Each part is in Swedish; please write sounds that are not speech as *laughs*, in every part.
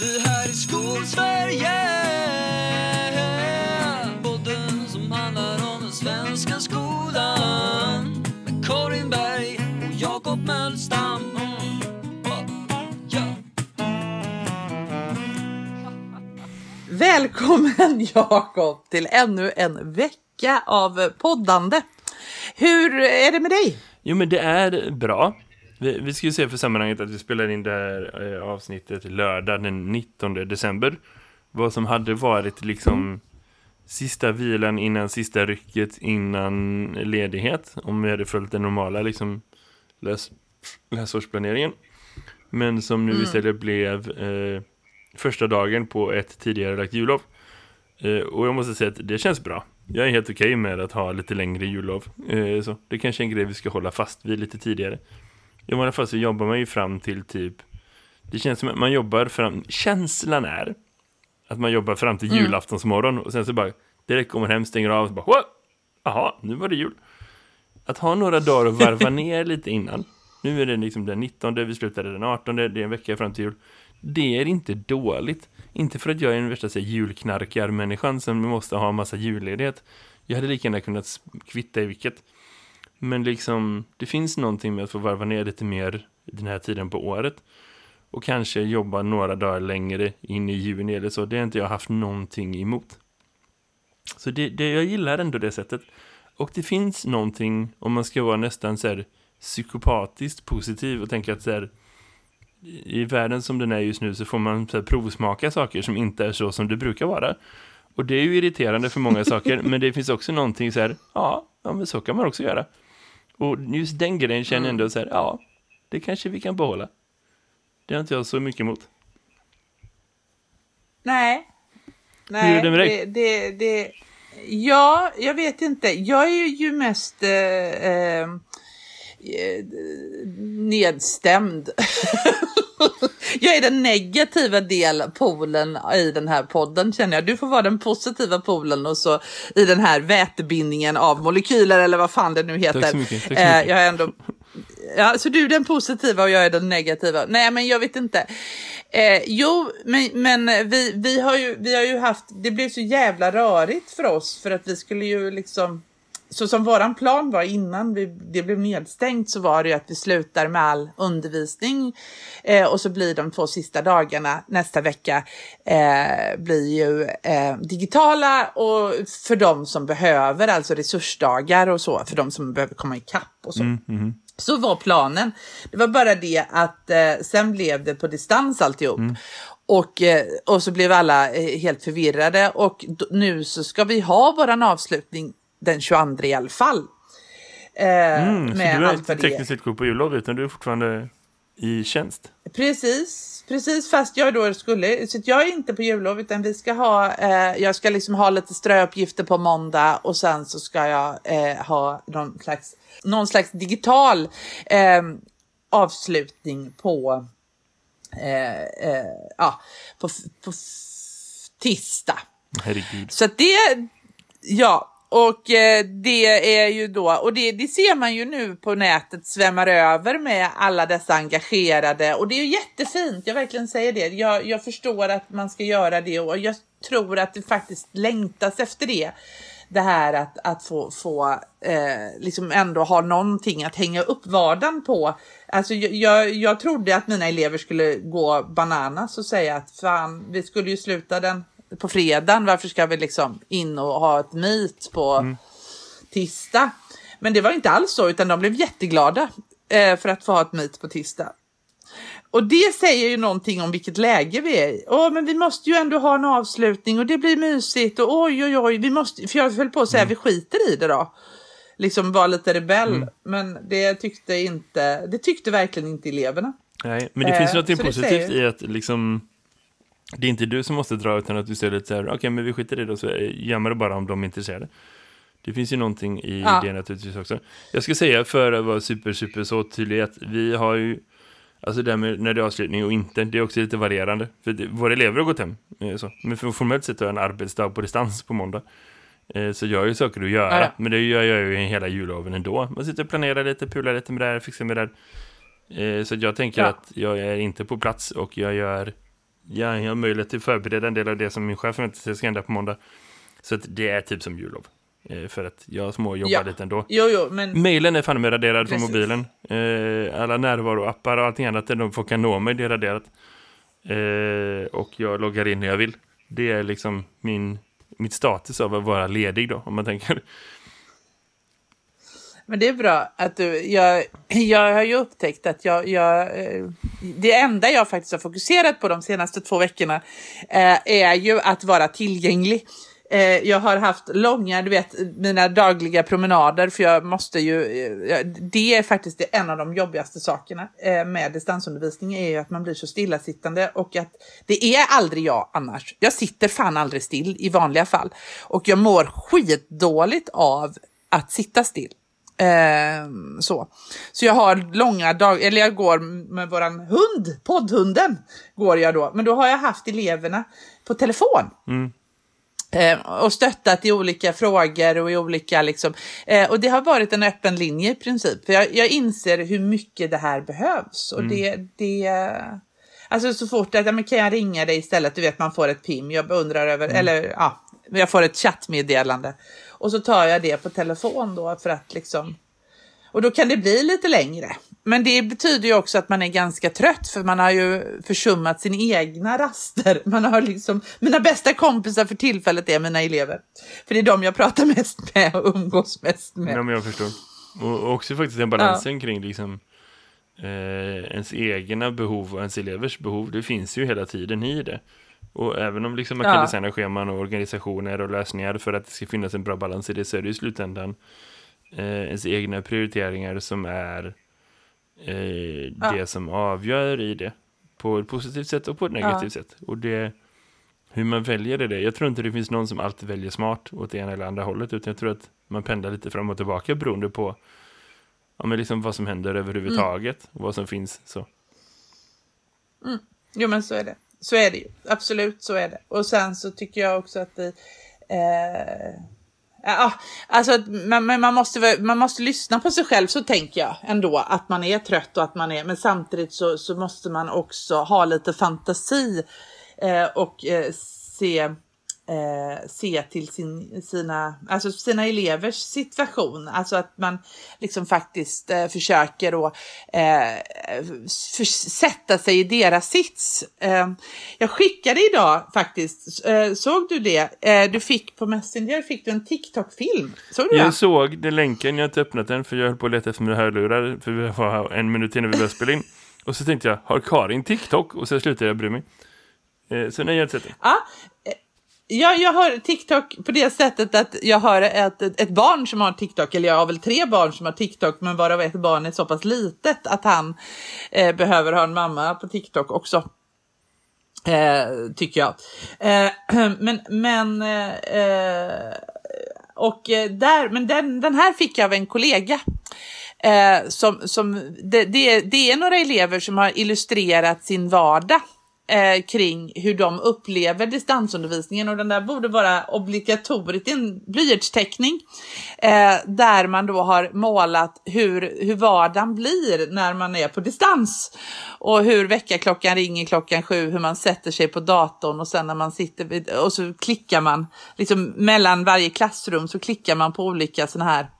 Det här är Skolsverige Podden som handlar om den svenska skolan Med Karin Berg och Jakob Mölstam. Välkommen Jakob till ännu en vecka av poddande. Hur är det med dig? Jo, men det är bra. Vi, vi ska ju se för sammanhanget att vi spelar in det här eh, avsnittet lördag den 19 december. Vad som hade varit liksom sista vilan innan sista rycket innan ledighet. Om vi hade följt den normala liksom läs, läsårsplaneringen. Men som nu istället blev eh, första dagen på ett tidigare lagt jullov. Eh, och jag måste säga att det känns bra. Jag är helt okej med att ha lite längre jullov. Eh, så det kanske är en grej vi ska hålla fast vid lite tidigare. I alla fall så jobbar man ju fram till typ Det känns som att man jobbar fram Känslan är Att man jobbar fram till Mm. julaftonsmorgon Och sen så bara Direkt kommer hem, stänger av och bara What? Jaha, nu var det jul. Att ha några dagar och varva *laughs* ner lite innan. Nu är det liksom den 19 Vi slutade den 18 Det är en vecka fram till jul. Det är inte dåligt. Inte för att jag är den värsta julknarkarmänniskan Som måste ha en massa julledighet. Jag hade lika gärna kunnat kvitta i vilket men liksom, det finns någonting med att få varva ner lite mer den här tiden på året. Och kanske jobba några dagar längre in i juni eller så. Det har inte jag haft någonting emot. Så det, det, jag gillar ändå det sättet. Och det finns någonting, om man ska vara nästan så här psykopatiskt positiv och tänka att så här, i världen som den är just nu så får man så här, provsmaka saker som inte är så som det brukar vara. Och det är ju irriterande för många saker, *laughs* men det finns också någonting så här, ja, ja men så kan man också göra. Och just den grejen känner jag ändå så här, ja, det kanske vi kan behålla. Det har inte jag så mycket emot. Nej. Nej, Hur är det med dig? Det, det, det, ja, jag vet inte. Jag är ju mest eh, eh, eh, nedstämd. *laughs* *laughs* jag är den negativa delpolen i den här podden känner jag. Du får vara den positiva polen och så i den här vätebindningen av molekyler eller vad fan det nu heter. Tack så mycket, tack så Eh, mycket. jag är ändå Ja, så du är den positiva och jag är den negativa. Nej, men jag vet inte. Eh, jo, men, men vi, vi, har ju, vi har ju haft, det blev så jävla rörigt för oss för att vi skulle ju liksom, så som våran plan var innan vi, det blev nedstängt så var det ju att vi slutar med all undervisning eh, och så blir de två sista dagarna nästa vecka eh, blir ju eh, digitala och för de som behöver, alltså resursdagar och så, för de som behöver komma ikapp och så. Så var planen. Det var bara det att eh, sen blev det på distans alltihop. Och, eh, och så blev alla eh, helt förvirrade och nu så ska vi ha våran avslutning den 22 i alla fall. Eh, Mm, så med du är inte tekniskt sett på jullov, utan du är fortfarande i tjänst. Precis, precis fast jag då skulle, så jag är inte på jullov utan vi ska ha, eh, jag ska liksom ha lite ströuppgifter på måndag och sen så ska jag eh, ha någon slags, någon slags digital eh, avslutning på, eh, eh, ja, på, på tisdag. Herregud. Så att det, ja, och eh, det är ju då, och det, det ser man ju nu på nätet svämmar över med alla dessa engagerade och det är ju jättefint, jag verkligen säger det. Jag, jag förstår att man ska göra det och jag tror att det faktiskt längtas efter det. Det här att, att få, få eh, liksom ändå ha någonting att hänga upp vardagen på. Alltså jag, jag, jag trodde att mina elever skulle gå bananas och säga att fan, vi skulle ju sluta den på fredagen. Varför ska vi liksom in och ha ett meet på tisdag? Men det var inte alls så, utan de blev jätteglada eh, för att få ha ett meet på tisdag. Och det säger ju någonting om vilket läge vi är i. Åh, men vi måste ju ändå ha en avslutning och det blir mysigt och oj, oj, oj, vi måste, för jag höll på att säga vi skiter i det då. Liksom var lite rebell, men det tyckte inte, det tyckte verkligen inte eleverna. Nej, men det Eh, finns ju något det positivt säger- i att liksom det är inte du som måste dra utan att du säger lite så här, okej men vi skiter i det och så gömmer det bara om de är intresserade. Det finns ju någonting i Ja. det naturligtvis också. Jag ska säga för att vara super, super så tydlig att vi har ju, alltså det här med när det är avslutning och inte, det är också lite varierande. För det, våra elever har gått hem, eh, så. men för, formellt sett har jag en arbetsdag på distans på måndag. Eh, Så jag har ju saker att göra, Ja, men det gör jag ju hela julloven ändå. Man sitter och planerar lite, pular lite med det här, fixar med det där. Eh, Så jag tänker Ja. att jag är inte på plats och jag gör ja, jag har möjlighet att förbereda en del av det som min chef förväntar sig ska hända på måndag. Så det är typ som jullov. Eh, för att jag småjobbar Ja. lite ändå. Jo, jo, men Mailen är fan med raderad från Precis. mobilen. Eh, alla närvaroappar och allting annat där de folk kan nå mig, det är raderat. Eh, och jag loggar in när jag vill. Det är liksom min, mitt status av att vara ledig då, om man tänker. Men det är bra att du, jag, jag har ju upptäckt att jag, jag, det enda jag faktiskt har fokuserat på de senaste två veckorna eh, är ju att vara tillgänglig. Eh, jag har haft långa, du vet, mina dagliga promenader för jag måste ju, eh, det är faktiskt det, en av de jobbigaste sakerna eh, med distansundervisning är ju att man blir så stillasittande och att det är aldrig jag annars. Jag sitter fan aldrig still i vanliga fall och jag mår skitdåligt av att sitta still. Ehm, så. så jag har långa dagar, eller jag går med våran hund, poddhunden går jag då. Men då har jag haft eleverna på telefon. Ehm, och stöttat i olika frågor och i olika liksom. Eh, och det har varit en öppen linje i princip. För jag, jag inser hur mycket det här behövs. Och det, det Alltså så fort att, ja, men kan jag ringa dig istället? Du vet man får ett PIM, jag undrar över, eller ja, jag får ett chattmeddelande. Och så tar jag det på telefon då för att liksom, och då kan det bli lite längre. Men det betyder ju också att man är ganska trött för man har ju försummat sina egna raster. *laughs* Man har liksom, mina bästa kompisar för tillfället är mina elever. För det är de jag pratar mest med och umgås mest med. Ja, men jag förstår. Och också faktiskt den balansen kring liksom eh, ens egna behov och ens elevers behov. Det finns ju hela tiden i det. Och även om liksom man Ja. kan designa scheman och organisationer och lösningar för att det ska finnas en bra balans i det så är det i slutändan eh, ens egna prioriteringar som är eh, Ja. det som avgör i det. På ett positivt sätt och på ett negativt sätt. Och det hur man väljer det, jag tror inte det finns någon som alltid väljer smart åt det ena eller andra hållet, utan jag tror att man pendlar lite fram och tillbaka beroende på ja, men liksom vad som händer överhuvudtaget och vad som finns. Så. Jo men så är det. Så är det ju. Absolut så är det. Och sen så tycker jag också att det... Eh, ja, alltså man, man, måste, man måste lyssna på sig själv så tänker jag ändå. Att man är trött och att man är... Men samtidigt så, så måste man också ha lite fantasi eh, och eh, se, eh, se till sin, sina, alltså sina elevers situation. Alltså att man liksom faktiskt eh, försöker att eh, för, sätta sig i deras sits. Eh, jag skickade idag faktiskt, eh, såg du det? Du fick på Messenger fick du en TikTok-film. Såg du? Jag såg den länken, jag har inte öppnat den för jag höll på att leta efter mina hörlurar för vi var en minut innan vi började spela in. Och så tänkte jag, har Karin TikTok? Och så slutade jag bry mig. Eh, så nej, jag har inte sett den. Ja, jag, jag har TikTok på det sättet att jag har ett, ett, ett barn som har TikTok, eller jag har väl tre barn som har TikTok, men varav ett barn är så pass litet att han eh, behöver ha en mamma på TikTok också. Eh, tycker jag. Eh, *clears throat* men men eh, eh och eh, där, men den, den här fick jag av en kollega. Eh, som, som, det, det, det är några elever som har illustrerat sin vardag eh, kring hur de upplever distansundervisningen. Och den där borde vara obligatorisk, Det är en blyertsteckning eh, där man då har målat hur, hur vardagen blir när man är på distans. Och hur väckarklockan ringer klockan sju, hur man sätter sig på datorn och sen när man sitter vid, och så klickar man. Liksom mellan varje klassrum så klickar man på olika sådana här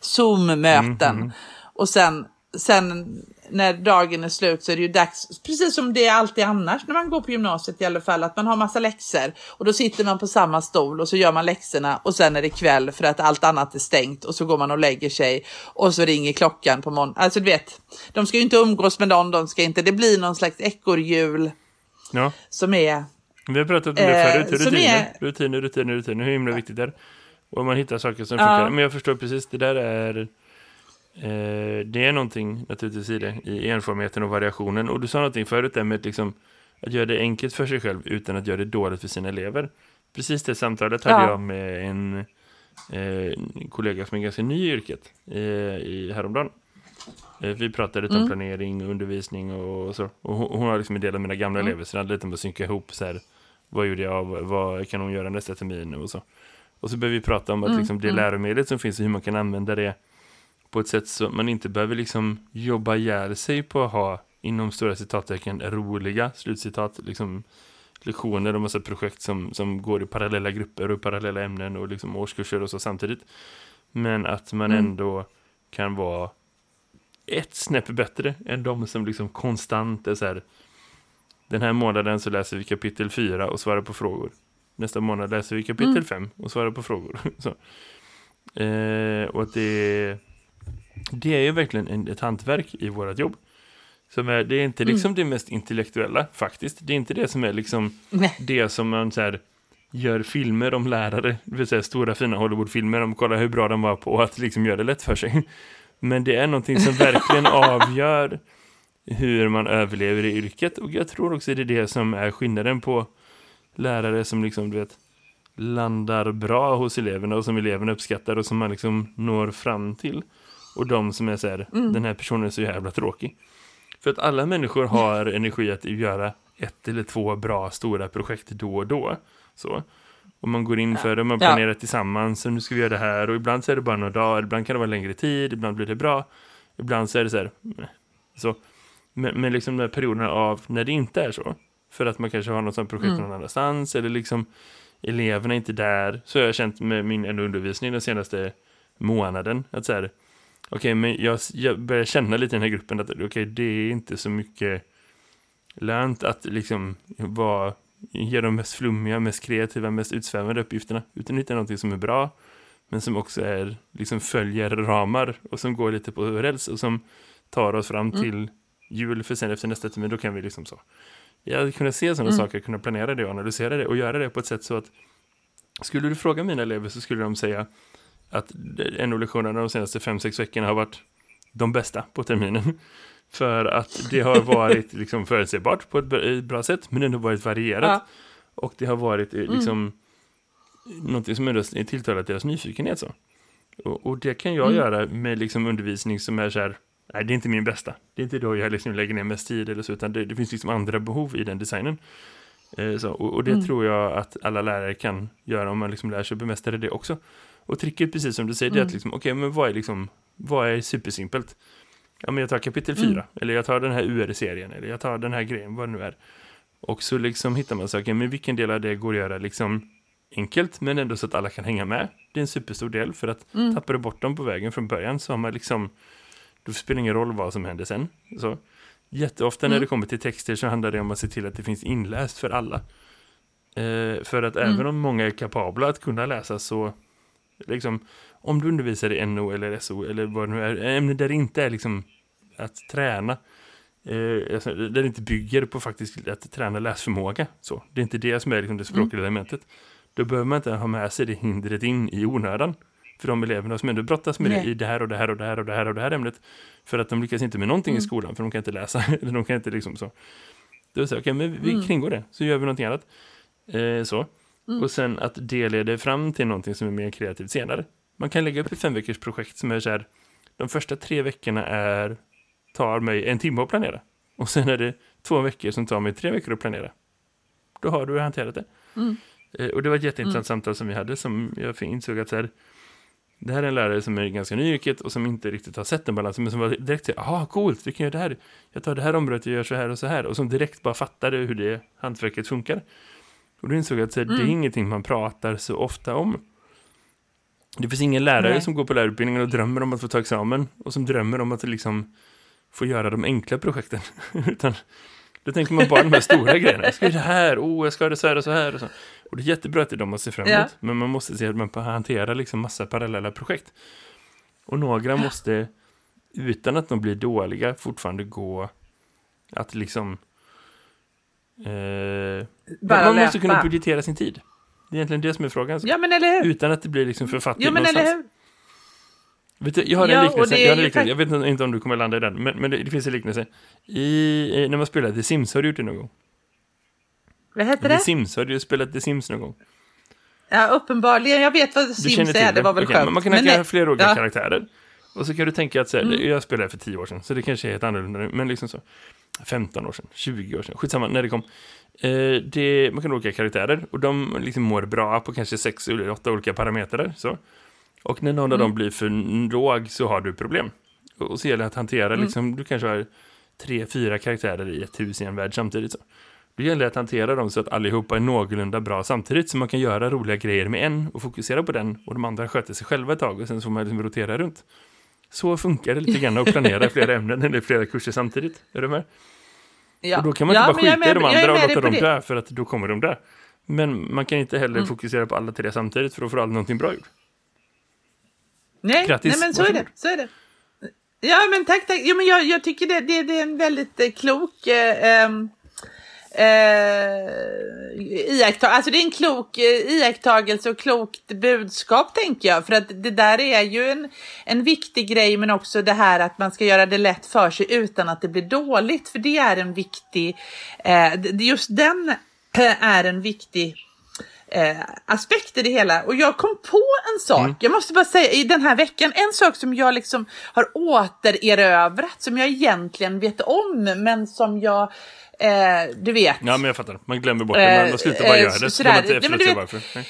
Zoom-möten. Och sen, sen när dagen är slut så är det ju dags, precis som det är alltid annars när man går på gymnasiet i alla fall, att man har massa läxor och då sitter man på samma stol och så gör man läxorna och sen är det kväll för att allt annat är stängt och så går man och lägger sig och så ringer klockan på morgonen. Alltså du vet, de ska ju inte umgås med någon, de ska inte, det blir någon slags ekorrhjul Ja, som är vi har pratat om det Eh, förut. som Rutiner, är- rutiner, rutiner, rutiner. Hur himla viktigt det är. Och man hittar saker som Ja. funkar. Men jag förstår precis, det där är... Eh, det är någonting naturligtvis i det. I enformigheten och variationen. Och du sa någonting förut där med liksom, att göra det enkelt för sig själv utan att göra det dåligt för sina elever. Precis det samtalet hade Ja. jag med en, eh, en kollega som är ganska ny i yrket eh, i häromdagen. Eh, Vi pratade Mm. om planering och undervisning och så. Och hon, hon har liksom en del av mina gamla Mm. elever, så det handlade lite om att synka ihop så här, vad gjorde jag, vad- vad kan hon göra nästa termin och så. Och så började vi prata om att Mm, liksom det mm. läromedlet som finns och hur man kan använda det på ett sätt så man inte behöver liksom jobba ihjäl sig på att ha inom stora citattecken roliga, slutcitat, liksom lektioner och massa projekt som, som går i parallella grupper och parallella ämnen och liksom årskurser och så samtidigt. Men att man Mm. ändå kan vara ett snäpp bättre än de som liksom konstant är så här. Den här månaden så läser vi kapitel 4 och svarar på frågor. Nästa månad läser vi kapitel Mm. 5 och svarar på frågor. *laughs* så. Eh, och att det, det är ju verkligen en, ett hantverk i vårt jobb. Som är, det är inte liksom det mest intellektuella faktiskt. Det är inte det som är liksom Nej. det som man så här, gör filmer om lärare, det vill säga stora fina Hollywoodfilmer om kolla hur bra de var på att liksom göra det lätt för sig. Men det är någonting som verkligen *laughs* avgör hur man överlever i yrket och jag tror också det är det som är skillnaden på lärare som liksom du vet landar bra hos eleverna och som eleverna uppskattar och som man liksom når fram till och de som är så här, den här personen är så jävla tråkig. För att alla människor har *laughs* energi att göra ett eller två bra stora projekt då och då. Så. Och man går in för det, man Ja. planerar tillsammans, och nu ska vi göra det här. Och ibland så är det bara några dagar, ibland kan det vara längre tid, ibland blir det bra. Ibland så är det så här, meh. så. Men, men liksom de här perioderna av när det inte är så, för att man kanske har något sånt projekt Mm. någon annanstans, eller liksom eleverna är inte där, så har jag känt med min undervisning den senaste månaden, att så här, okej, men jag, jag börjar känna lite i den här gruppen att okej, det är inte så mycket lönt att liksom vara, ge de mest flummiga, mest kreativa, mest utsvävande uppgifterna, utan hitta någonting som är bra, men som också är, liksom följer ramar och som går lite på räls och som tar oss fram till jul, för sen efter nästa termin, då kan vi liksom så. Jag hade kunnat se sådana saker, kunna planera det och analysera det och göra det på ett sätt så att skulle du fråga mina elever så skulle de säga att en av lektionerna de senaste fem sex veckorna har varit de bästa på terminen. *laughs* För att det har varit liksom förutsägbart på ett bra- sätt, men ändå varit varierat. Ja. Och det har varit eh, liksom någonting som ändå tilltalat deras nyfikenhet. Så. Och, och det kan jag göra med liksom undervisning som är så här, nej det är inte min bästa. Det är inte då jag liksom lägger ner mest tid eller så, utan det, det finns liksom andra behov i den designen. Eh, så, och, och det tror jag att alla lärare kan göra om man liksom lär sig bemästra det också. Och tricket, precis som du säger, det är att liksom, okej, men vad är liksom, vad är supersimpelt? Ja, men jag tar kapitel 4, eller jag tar den här UR-serien, eller jag tar den här grejen, vad det nu är. Och så liksom hittar man saker, men vilken del av det går att göra liksom enkelt, men ändå så att alla kan hänga med. Det är en superstor del, för att tappar du bort dem på vägen från början så har man liksom, då spelar det ingen roll vad som händer sen. Så, jätteofta när det kommer till texter så handlar det om att se till att det finns inläst för alla. Eh, för att även om många är kapabla att kunna läsa så, liksom, om du undervisar i NO eller SO eller vad det nu är, ämnen där det inte är liksom att träna, eh, alltså, där det inte bygger på faktiskt att träna läsförmåga. Så, det är inte det som är liksom det språkliga elementet. Då behöver man inte ha med sig det hindret in i onödan. För de eleverna som ändå brottas med Nej. det i det här och det här och det här och det här och det här ämnet. För att de lyckas inte med någonting i skolan, för de kan inte läsa. *laughs* eller de kan inte liksom så. Då så, okej, men vi kringgår det, så gör vi någonting annat. Eh, så. Och sen att det leder fram till någonting som är mer kreativt senare. Man kan lägga upp ett fem veckors projekt som är så här, de första tre veckorna är, tar mig en timme att planera. Och sen är det två veckor som tar mig tre veckor att planera. Då har du hanterat det. Eh, och det var ett jätteintressant samtal som vi hade som jag insåg att så här, det här är en lärare som är ganska ny yrket och som inte riktigt har sett den balansen, men som var direkt så ah coolt, vi kan göra det här. Jag tar det här området och gör så här och så här. Och som direkt bara fattade hur det hantverket funkar. Och då insåg jag att så här, det är ingenting man pratar så ofta om. Det finns ingen lärare Nej. som går på lärarutbildningen och drömmer om att få ta examen och som drömmer om att liksom få göra de enkla projekten. *laughs* Utan då tänker man bara de här stora *laughs* grejerna. Jag ska göra det här, oh, jag ska ha det så här och så här. Och, så. och det är jättebra att det är de man ser fram emot. Ja. Men man måste se att man hanterar liksom massa parallella projekt. Och några måste, utan att de blir dåliga, fortfarande gå att liksom... Eh, man måste kunna budgetera sin tid. Det är egentligen det som är frågan. Ja, men eller hur? Utan att det blir liksom författning Jo, men någonstans. eller hur? Vet du, jag har Ja, en liknelse. Jag, har en liknelse. jag vet inte om du kommer landa i den, men, men det, det finns en liknelse. I, när man spelar The Sims, har du gjort det någon gång? Vad heter The det? Sims, har du spelat The Sims någon gång? Ja, uppenbarligen. Jag vet vad Du Sims är. Det var väl Okej, skönt. men Man kan Men ha flera olika Ja. karaktärer. Och så kan du tänka att så här, Mm. jag spelade för 10 år sedan, så det kanske är helt annorlunda nu, men liksom så. 15 år sedan, 20 år sedan, skitsamma, när det kom. Eh, det, man kan ha olika karaktärer och de liksom mår bra på kanske 6 eller 8 olika parametrar. Så. Och när någon av Mm. dem blir för låg så har du problem. Och, så gäller det att hantera, liksom, du kanske har tre, fyra karaktärer i ett hus i en värld samtidigt. Så. Då gäller det att hantera dem så att allihopa är någorlunda bra samtidigt så man kan göra roliga grejer med en och fokusera på den och de andra sköter sig själva ett tag och sen så får man liksom rotera runt. Så funkar det lite grann att planera flera ämnen eller flera kurser samtidigt. Är du med? Ja. Och då kan man Ja, inte bara jag är skita i med- de jag är andra och låta dem det. dö för att då kommer de dö. Men man kan inte heller Mm. fokusera på alla tre samtidigt för då får aldrig någonting bra gjort. Nej, Grattis, nej men så är det. Så är det. Ja, men tack, tack. Jo, men jag, jag tycker det, det, det är en väldigt eh, klok eh, ehm, eh, iakttag Alltså det är en klok eh, iakttagelse och klokt budskap tänker jag. För att det där är ju en, en viktig grej men också det här att man ska göra det lätt för sig utan att det blir dåligt. För det är en viktig, eh, just den eh, är en viktig eh, aspekt i det hela. Och jag kom på en sak, jag måste bara säga i den här veckan, en sak som jag liksom har återerövrat, som jag egentligen vet om, men som jag, eh, du vet. Ja, men jag fattar. Man glömmer bort det. Eh, Man, man slutar bara eh, göra det. Så man inte vet- varför. Nej.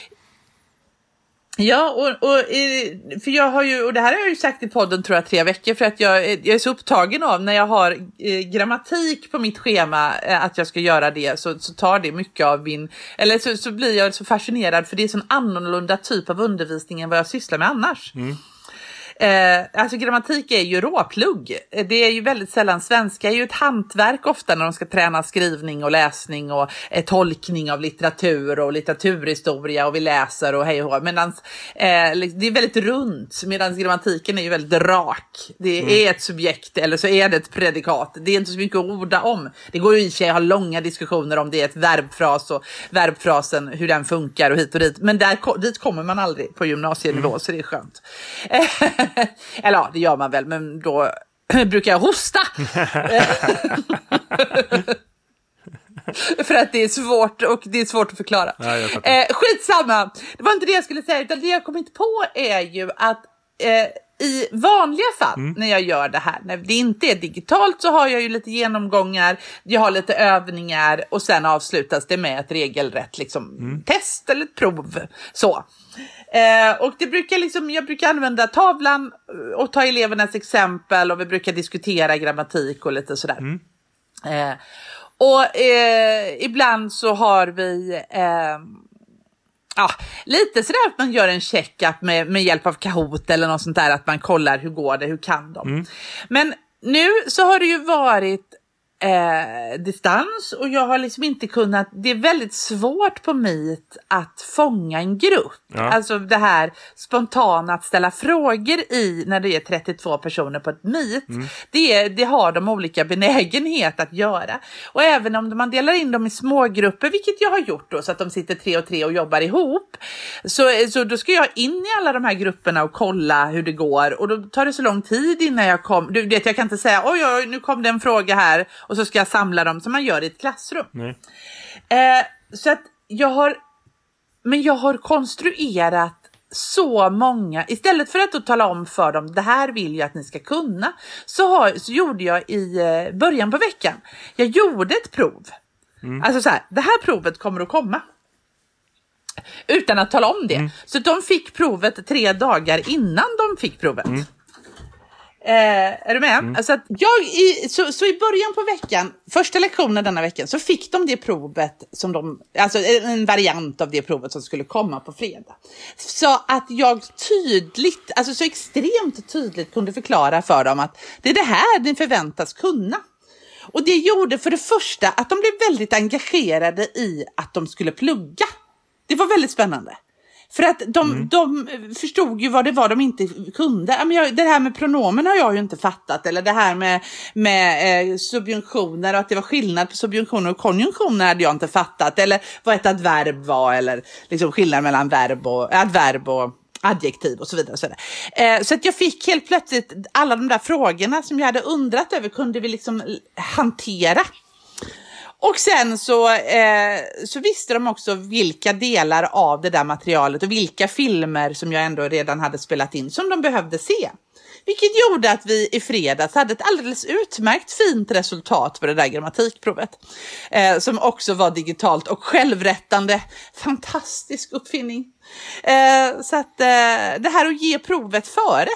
Ja, och, och, eh, för jag har ju, och det här har jag ju sagt i podden tror jag tre veckor, för att jag, jag är så upptagen av när jag har eh, grammatik på mitt schema, eh, att jag ska göra det, så, så tar det mycket av min, eller så, så blir jag så fascinerad för det är så en annorlunda typ av undervisning än vad jag sysslar med annars. Eh, alltså grammatik är ju råplugg. Eh, Det är ju väldigt sällan, svenska är ju ett hantverk ofta när de ska träna skrivning och läsning och eh, tolkning av litteratur och litteraturhistoria och vi läser och hej och hå. Medans, eh, det är väldigt runt medan grammatiken är ju väldigt rak. Det är ett subjekt eller så är det ett predikat. Det är inte så mycket att orda om. Det går ju i sig att ha långa diskussioner om det är ett verbfras och verbfrasen hur den funkar och hit och dit. Men där, dit kommer man aldrig på gymnasienivå så det är skönt. *laughs* Eller ja, det gör man väl, men då *clears throat* brukar jag hosta. *laughs* För att det är svårt och det är svårt att förklara. Ja, eh, skitsamma, det var inte det jag skulle säga, utan det jag kommit på är ju att eh, i vanliga fall Mm. när jag gör det här, när det inte är digitalt så har jag ju lite genomgångar, jag har lite övningar och sen avslutas det med ett regelrätt liksom, Mm. test eller ett prov. Så. Eh, och det brukar liksom, jag brukar använda tavlan eh, och ta elevernas exempel och vi brukar diskutera grammatik och lite sådär. Mm. Eh, och eh, ibland så har vi eh, ja, lite sådär att man gör en check-up med, med hjälp av Kahoot eller något sånt där, att man kollar hur går det, hur kan de. Men nu så har det ju varit eh, distans och jag har liksom inte kunnat, det är väldigt svårt på Meet att fånga en grupp. Ja. Alltså det här spontana att ställa frågor i när det är 32 personer på ett Meet. Det, det har de olika benägenhet att göra. Och även om man delar in dem i smågrupper, vilket jag har gjort då, så att de sitter tre och tre och jobbar ihop. Så, så då ska jag in i alla de här grupperna och kolla hur det går. Och då tar det så lång tid innan jag kom. Du vet, jag kan inte säga oj, oj, nu kom det en fråga här och så ska jag samla dem som man gör i ett klassrum. Eh, så att jag har, men jag har konstruerat så många, istället för att då tala om för dem, det här vill jag att ni ska kunna, så, har, så gjorde jag i eh, början på veckan, jag gjorde ett prov. Alltså så här, det här provet kommer att komma. Utan att tala om det. Så de fick provet tre dagar innan de fick provet. Eh, är du med? Alltså att jag i, så, så i början på veckan, första lektionen denna veckan, så fick de det provet som de, alltså en variant av det provet som skulle komma på fredag. Så att jag tydligt, alltså så extremt tydligt kunde förklara för dem att det är det här ni förväntas kunna. Och det gjorde för det första att de blev väldigt engagerade i att de skulle plugga. Det var väldigt spännande. För att de, de förstod ju vad det var de inte kunde. Ja, men jag, det här med pronomen har jag ju inte fattat. Eller det här med, med eh, subjunktioner och att det var skillnad på subjunktioner och konjunktioner hade jag inte fattat. Eller vad ett adverb var. Eller liksom skillnad mellan verb och, adverb och adjektiv och så vidare. Och så vidare. Eh, så att jag fick helt plötsligt alla de där frågorna som jag hade undrat över kunde vi liksom hantera. Och sen så, eh, så visste de också vilka delar av det där materialet och vilka filmer som jag ändå redan hade spelat in som de behövde se. Vilket gjorde att vi i fredags hade ett alldeles utmärkt fint resultat på det där grammatikprovet. Eh, som också var digitalt och självrättande. Fantastisk uppfinning. Eh, så att eh, det här att ge provet före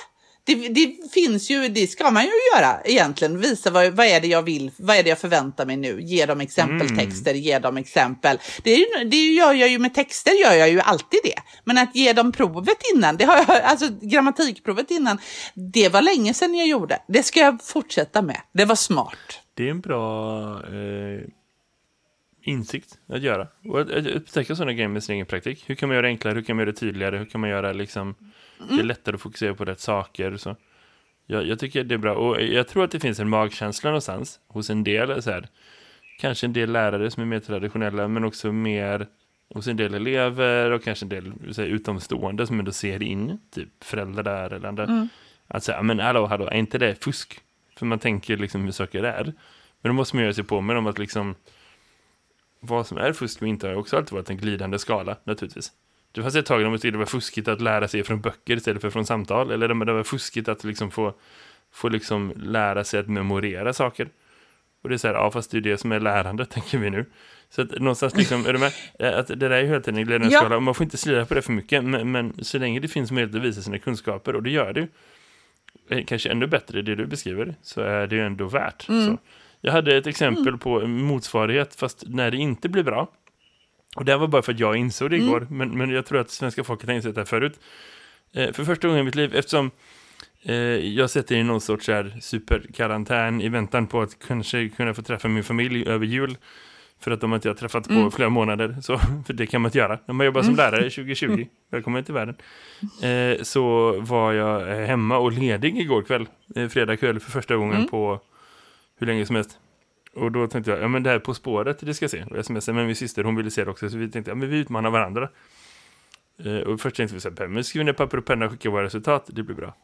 det, det finns ju, det ska man ju göra egentligen. Visa vad, vad är det jag vill, vad är det jag förväntar mig nu. Ge dem exempeltexter, ge dem exempel. Det, är det gör jag ju med texter, gör jag ju alltid det. Men att ge dem provet innan, det har jag, *laughs* alltså grammatikprovet innan, det var länge sedan jag gjorde. Det ska jag fortsätta med. Det var smart. Det är en bra eh, insikt att göra. Och att, att upptäcka sådana grejer med sin egen praktik. Hur kan man göra det enklare? Hur kan man göra det tydligare? Hur kan man göra liksom, det är lättare att fokusera på rätt saker? Så. Jag, jag tycker det är bra. Och jag tror att det finns en magkänsla någonstans hos en del. Så här, kanske en del lärare som är mer traditionella, men också mer hos en del elever och kanske en del så här, utomstående som ändå ser in, typ föräldrar eller andra. Att säga, men hallå, hallå, är inte det fusk? För man tänker liksom hur saker är. Men då måste man göra sig på med om att liksom vad som är fusk och inte har också alltid varit en glidande skala, naturligtvis. Det fanns ett tag när det var fuskigt att lära sig från böcker istället för från samtal. Eller det var fuskigt att liksom få, få liksom lära sig att memorera saker. Och det är så här, ja fast det är det som är lärande, *laughs* tänker vi nu. Så att någonstans liksom, är du med? Att det där är ju hela tiden en glidande Ja. skala. Och man får inte slira på det för mycket. Men, men så länge det finns möjlighet att visa sina kunskaper, och det gör det ju. eh, Kanske ännu bättre det du beskriver, så är det ju ändå värt. Så. Jag hade ett exempel på en motsvarighet, fast när det inte blir bra. Och det var bara för att jag insåg det igår, men, men jag tror att svenska folket har insett det här förut. Eh, för första gången i mitt liv, eftersom eh, jag sätter i någon sorts här superkarantän i väntan på att kanske kunna få träffa min familj över jul. För att de inte har träffat på flera månader. Så, *laughs* för det kan man inte göra. När man jobbar som lärare 2020, välkommen till världen. Eh, så var jag eh, hemma och ledig igår kväll. Eh, fredag kväll för första gången på hur länge som helst. Och då tänkte jag, ja men det här På spåret, det ska jag se. Och smsade med min syster, hon ville se det också. Så vi tänkte, ja men vi utmanar varandra. Eh, och först tänkte vi så här, men skriver ner papper och penna och skickar våra resultat, det blir bra.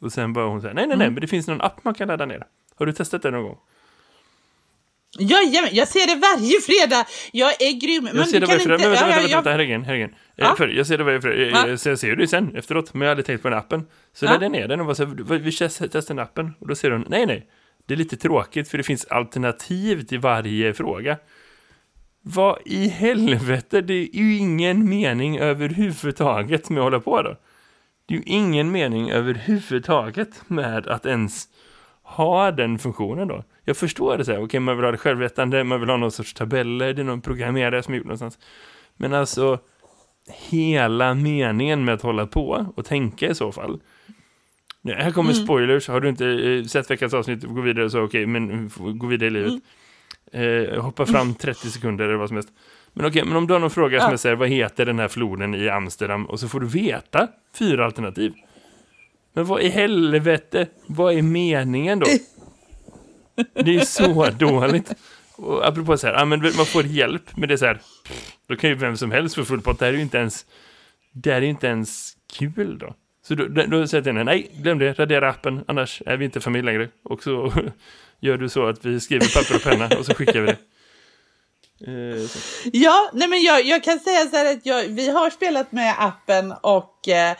Och sen bara hon säger, nej nej nej, men det finns någon app man kan ladda ner. Har du testat det någon gång? Jajamän, jag ser det varje fredag. Jag är grym. Men Jag ser det varje fredag. Men inte- vänta, ja, vänta, vänta, igen, här igen. Eh, Ja. för, jag ser det varje fredag. Ja. Eh, Så jag ser det sen efteråt, men jag hade tänkt på den appen. Så Ja. laddade jag ner den och var så här, vi testar den appen. Och då ser hon, nej nej, det är lite tråkigt för det finns alternativ till varje fråga. Vad i helvete, det är ju ingen mening överhuvudtaget med att hålla på då. Det är ju ingen mening överhuvudtaget med att ens ha den funktionen då. Jag förstår det så här, okej man vill ha det självrättande, man vill ha någon sorts tabeller, det är någon programmerare som gjort någonstans. Men alltså, hela meningen med att hålla på och tänka i så fall. Nu, här kommer spoilers, har du inte eh, sett veckans avsnitt, gå vidare så okej, men f- gå vidare i livet. Eh, hoppa fram *laughs* 30 sekunder eller vad som helst. Men okej, men om du har någon fråga som Ja. är så här, vad heter den här floden i Amsterdam? Och så får du veta fyra alternativ. Men vad i helvete, vad är meningen då? *laughs* Det är så dåligt. Och apropå så här, man får hjälp, men det är så här, då kan ju vem som helst få full pott. Det här är ju inte ens, det här är inte ens kul då. Så då, då, säger jag till henne, nej, glöm det, radera appen, annars är vi inte familj längre. Och så *laughs* gör du så att vi skriver papper och penna och så skickar vi det. Eh. Ja, nej men jag, jag kan säga så här att jag, vi har spelat med appen och eh,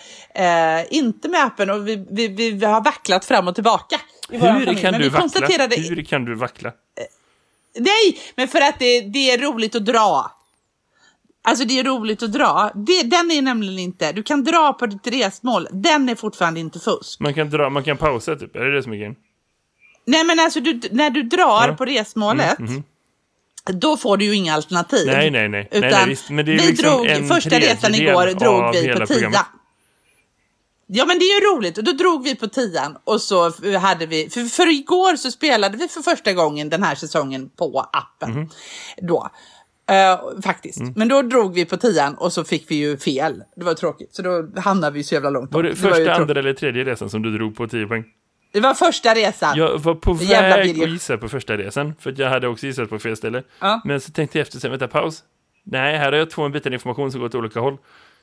eh, inte med appen och vi, vi, vi, vi har vacklat fram och tillbaka. Hur kan Men du vackla? Hur kan du vackla? Nej, men för att det, det är roligt att dra. Alltså det är roligt att dra. Det, den är nämligen inte, du kan dra på ditt resmål, den är fortfarande inte fusk. Man kan, dra, man kan pausa typ, är det det som är grejen? Nej men alltså du, när du drar Ja. Mm, på resmålet, då får du ju inga alternativ. Nej, nej, nej. Utan nej, nej visst, men det är vi liksom drog, en första resan igår drog vi på programmet. Ja men det är ju roligt och då drog vi på tian och så hade vi, för, för igår så spelade vi för första gången den här säsongen på appen. Mhm. Då. Eh, faktiskt. Mm. Men då drog vi på tian och så fick vi ju fel. Det var tråkigt. Så då hamnade vi så jävla långt Var det bort. första, tråkigt. andra eller tredje resan som du drog på 10 poäng? Det var första resan. Jag var på väg att gissa på första resan, för att jag hade också gissat på fel ställe. Ja. Men så tänkte jag efter, sen, vänta, paus. Nej, här har jag två bitar information som går åt olika håll.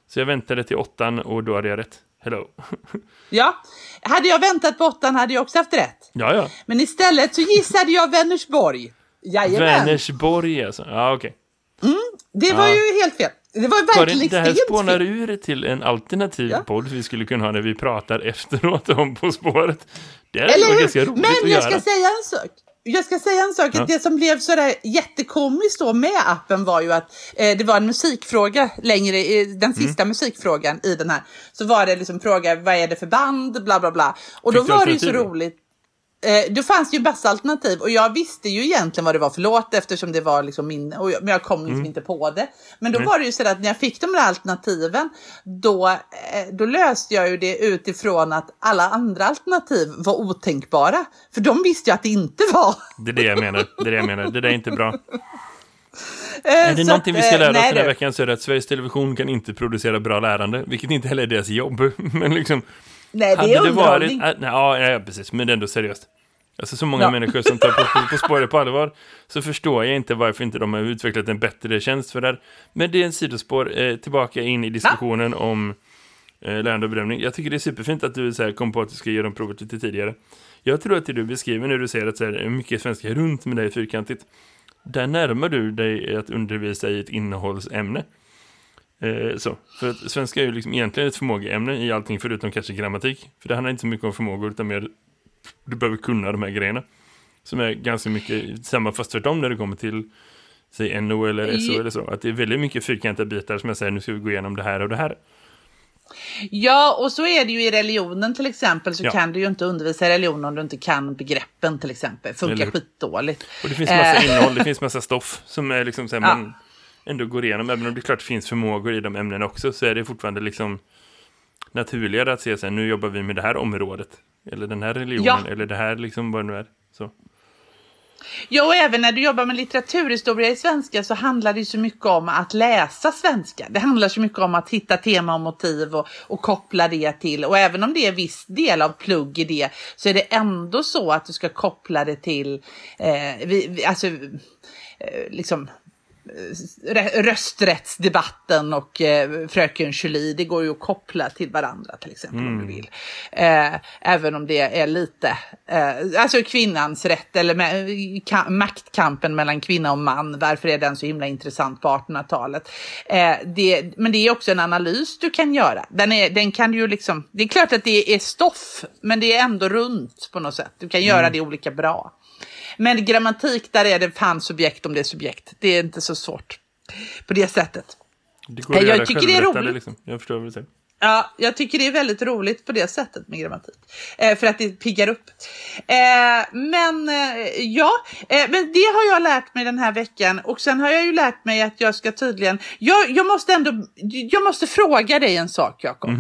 Så jag väntade till åttan och då hade jag rätt. Hello. *laughs* Ja. Hade jag väntat på åttan hade jag också haft rätt. ja, ja. Men istället så gissade jag Vänersborg. Jajamän. Vänersborg alltså. Ja, okej. Det var Ja. ju helt fel. Det var Karin, verkligen det här spånar fel. ur till en alternativ Ja. podd vi skulle kunna ha när vi pratar efteråt om På spåret. Det är Eller ganska roligt Men att jag göra. ska säga en sak. jag ska säga en sak, Ja. det som blev sådär jättekomiskt då med appen var ju att eh, det var en musikfråga längre, i den Mm. sista musikfrågan i den här. Så var det liksom fråga, vad är det för band, bla bla bla. Och då Fick du var det ju så då? roligt. Eh, det fanns ju bästa alternativ och jag visste ju egentligen vad det var för låt eftersom det var liksom min, och jag, men jag kom liksom Mm. inte på det. Men då var det ju så att när jag fick de där alternativen då, eh, då löste jag ju det utifrån att alla andra alternativ var otänkbara. För de visste jag att det inte var. Det är det jag menar. Det är det jag menar. Det där är inte bra. *laughs* Eh, Är det så någonting vi ska eh, lära oss den här veckan så är det att Sveriges Television kan inte producera bra lärande, vilket inte heller är deras jobb. *laughs* Men liksom, Nej, det är varit... underhållning. Äh, ja, ja, precis, men det är ändå seriöst. Alltså så många Ja. människor som tar på, på, på spåret på allvar, så förstår jag inte varför inte de har utvecklat en bättre tjänst för det här. Men det är en sidospår, eh, tillbaka in i diskussionen om eh, lärande och bedömning. Jag tycker det är superfint att du så här, kom på att du ska göra de provet lite tidigare. Jag tror att det du beskriver när du säger att så här, mycket svenska runt med dig fyrkantigt, där närmar du dig att undervisa i ett innehållsämne. Eh, så. För att svenska är ju liksom egentligen ett förmågeämne i allting förutom kanske grammatik. För det handlar inte så mycket om förmågor utan mer du behöver kunna de här grejerna. Som är ganska mycket samma fast tvärtom när det kommer till säg NO eller SO eller så. Att det är väldigt mycket fyrkantiga bitar som jag säger nu ska vi gå igenom det här och det här. Ja, och så är det ju i religionen till exempel så Ja. kan du ju inte undervisa i religion om du inte kan begreppen till exempel. Funkar Eller skitdåligt. Och det finns massa Eh. innehåll, det finns massa stoff som är liksom så här, Ja. man ändå går igenom. Även om det klart finns förmågor i de ämnena också så är det fortfarande liksom naturligare att se här, nu jobbar vi med det här området. Eller den här religionen, Ja. eller det här liksom vad det nu är. Så. Ja, och även när du jobbar med litteraturhistoria i svenska så handlar det ju så mycket om att läsa svenska. Det handlar så mycket om att hitta tema och motiv och, och koppla det till. Och även om det är viss del av plugg i det så är det ändå så att du ska koppla det till, eh, vi, vi, alltså, eh, liksom rösträttsdebatten och eh, Fröken Julie, det går ju att koppla till varandra till exempel om du vill. Eh, även om det är lite, eh, alltså kvinnans rätt eller ka- maktkampen mellan kvinna och man, varför är den så himla intressant på 1800-talet? Eh, det, men det är också en analys du kan göra. Den, är, den kan ju liksom, det är klart att det är stoff, men det är ändå runt på något sätt. Du kan göra det olika bra. Men grammatik, där är det fan subjekt om det är subjekt. Det är inte så svårt på det sättet. Det går att Jag göra tycker det är roligt. Liksom. Jag förstår vad du säger. Ja, jag tycker det är väldigt roligt på det sättet med grammatik. Eh, för att det piggar upp. Eh, men eh, ja, eh, men det har jag lärt mig den här veckan. Och sen har jag ju lärt mig att jag ska tydligen... Jag, jag måste ändå... Jag måste fråga dig en sak, Jakob.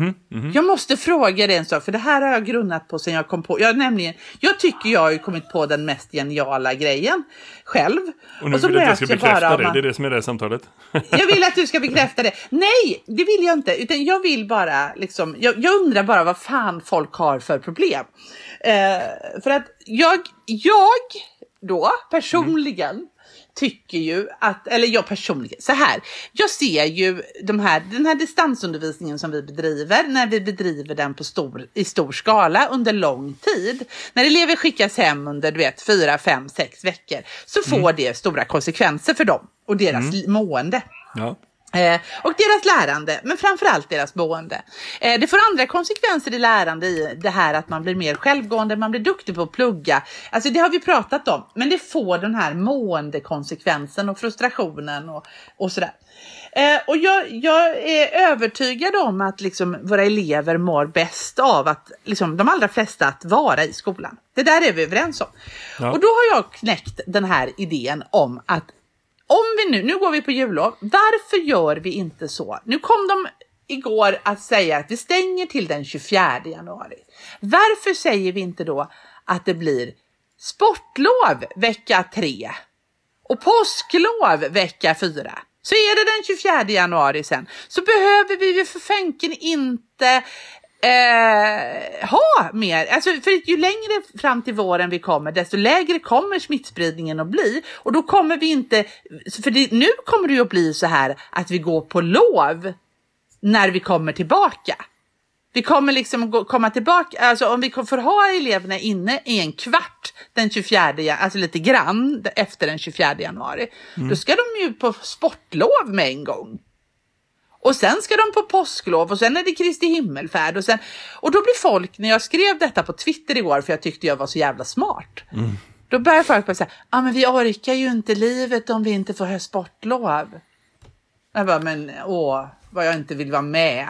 Jag måste fråga dig en sak, för det här har jag grunnat på sen jag kom på... Jag, nämligen, jag tycker jag har ju kommit på den mest geniala grejen själv. Och nu så vill du att jag ska bekräfta man- det är det som är det samtalet. *laughs* jag vill att du ska *laughs* bekräfta det. Nej, det vill jag inte. Utan jag vill bara, liksom, jag, jag undrar bara vad fan folk har för problem. Eh, för att jag, jag då personligen tycker ju att, eller jag personligen, så här. Jag ser ju de här, den här distansundervisningen som vi bedriver, när vi bedriver den på stor, i stor skala under lång tid. När elever skickas hem under, du vet, fyra, fem, sex veckor, så får det stora konsekvenser för dem och deras mående. Ja. Eh, och deras lärande, men framförallt deras boende. Eh, det får andra konsekvenser i lärande i det här att man blir mer självgående, man blir duktig på att plugga. Alltså det har vi pratat om, men det får den här måendekonsekvensen och frustrationen och, och sådär. Eh, och jag, jag är övertygad om att liksom våra elever mår bäst av att, liksom, de allra flesta, att vara i skolan. Det där är vi överens om. Ja. Och då har jag knäckt den här idén om att om vi nu, nu går vi på jullov, varför gör vi inte så? Nu kom de igår att säga att vi stänger till den 24 januari. Varför säger vi inte då att det blir sportlov vecka 3 och påsklov vecka 4? Så är det den 24 januari sen, så behöver vi ju för fänken inte eh, ha mer. Alltså, för ju längre fram till våren vi kommer, desto lägre kommer smittspridningen att bli. Och då kommer vi inte, för det, nu kommer det ju att bli så här att vi går på lov när vi kommer tillbaka. Vi kommer liksom gå, komma tillbaka, alltså om vi får ha eleverna inne i en kvart den 24, alltså lite grann efter den 24 januari, då ska de ju på sportlov med en gång. Och sen ska de på påsklov och sen är det Kristi himmelfärd och sen och då blir folk, när jag skrev detta på Twitter igår för jag tyckte jag var så jävla smart. Då Då börjar folk bara säga, ja ah, men vi orkar ju inte livet om vi inte får sportlov. Jag bara, men åh, vad jag inte vill vara med.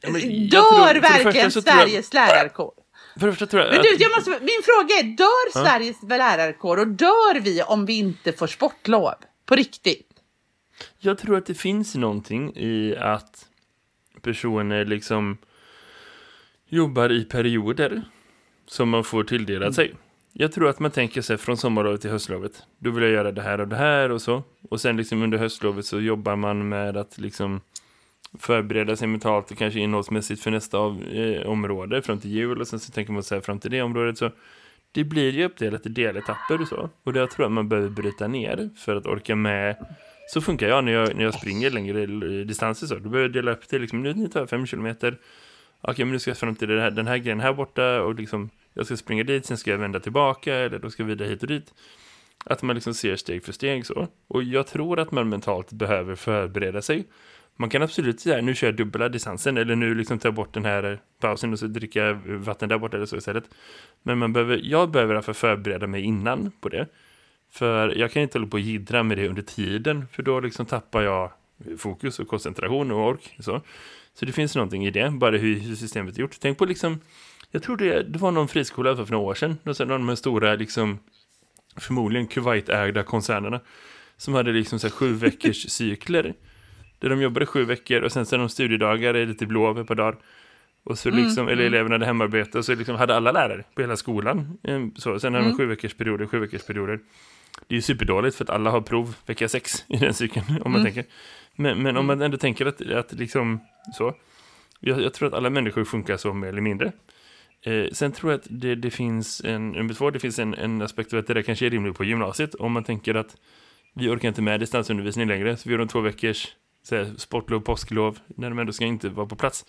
Ja, men Dör verkligen jag- Sveriges lärarkår? För det första tror jag Men du, jag måste, min fråga är, dör Sveriges lärarkår och dör vi om vi inte får sportlov? På riktigt? Jag tror att det finns någonting i att personer liksom jobbar i perioder som man får tilldelat sig. Jag tror att man tänker sig från sommarlovet till höstlovet. Då vill jag göra det här och det här och så. Och sen liksom under höstlovet så jobbar man med att liksom förbereda sig mentalt och kanske innehållsmässigt för nästa av, eh, område fram till jul och sen så tänker man så här fram till det området så det blir ju uppdelat i deletapper och så. Och det jag tror att man behöver bryta ner för att orka med så funkar jag när jag, när jag springer längre eh, distanser så. Då behöver jag dela upp det liksom, nu tar jag fem kilometer. Okej, men nu ska jag fram till det här, den här grejen här borta och liksom jag ska springa dit, sen ska jag vända tillbaka eller då ska jag vidare hit och dit. Att man liksom ser steg för steg så. Och jag tror att man mentalt behöver förbereda sig. Man kan absolut säga, nu kör jag dubbla distansen eller nu liksom tar jag bort den här pausen och så dricker jag vatten där borta eller så istället. Men man behöver, jag behöver därför förbereda mig innan på det. För jag kan inte hålla på och jiddra med det under tiden, för då liksom tappar jag fokus och koncentration och ork. Så, så det finns någonting i det, bara hur systemet är gjort. Tänk på liksom, jag tror det, det var någon friskola för några år sedan, och sen de här stora, liksom, förmodligen Kuwait-ägda koncernerna, som hade liksom så sju veckors *laughs* cykler. Där de jobbade sju veckor och sen så de studiedagar, är lite blå ett par dagar. Och så liksom, eller eleverna hade hemarbete och så liksom hade alla lärare på hela skolan. eh, Så, sen hade de sju veckors perioder, sju veckors perioder. Det är ju superdåligt för att alla har prov vecka sex i den cykeln, om man tänker. Men, men om man ändå tänker att, att liksom så. Jag, jag tror att alla människor funkar så mer eller mindre. Eh, sen tror jag att det, det finns en, nummer två, det finns en, en aspekt av att det där kanske är rimligt på gymnasiet. Om man tänker att vi orkar inte med distansundervisning längre, så vi gör en två veckors så här, sportlov, påsklov, när de ändå ska inte vara på plats.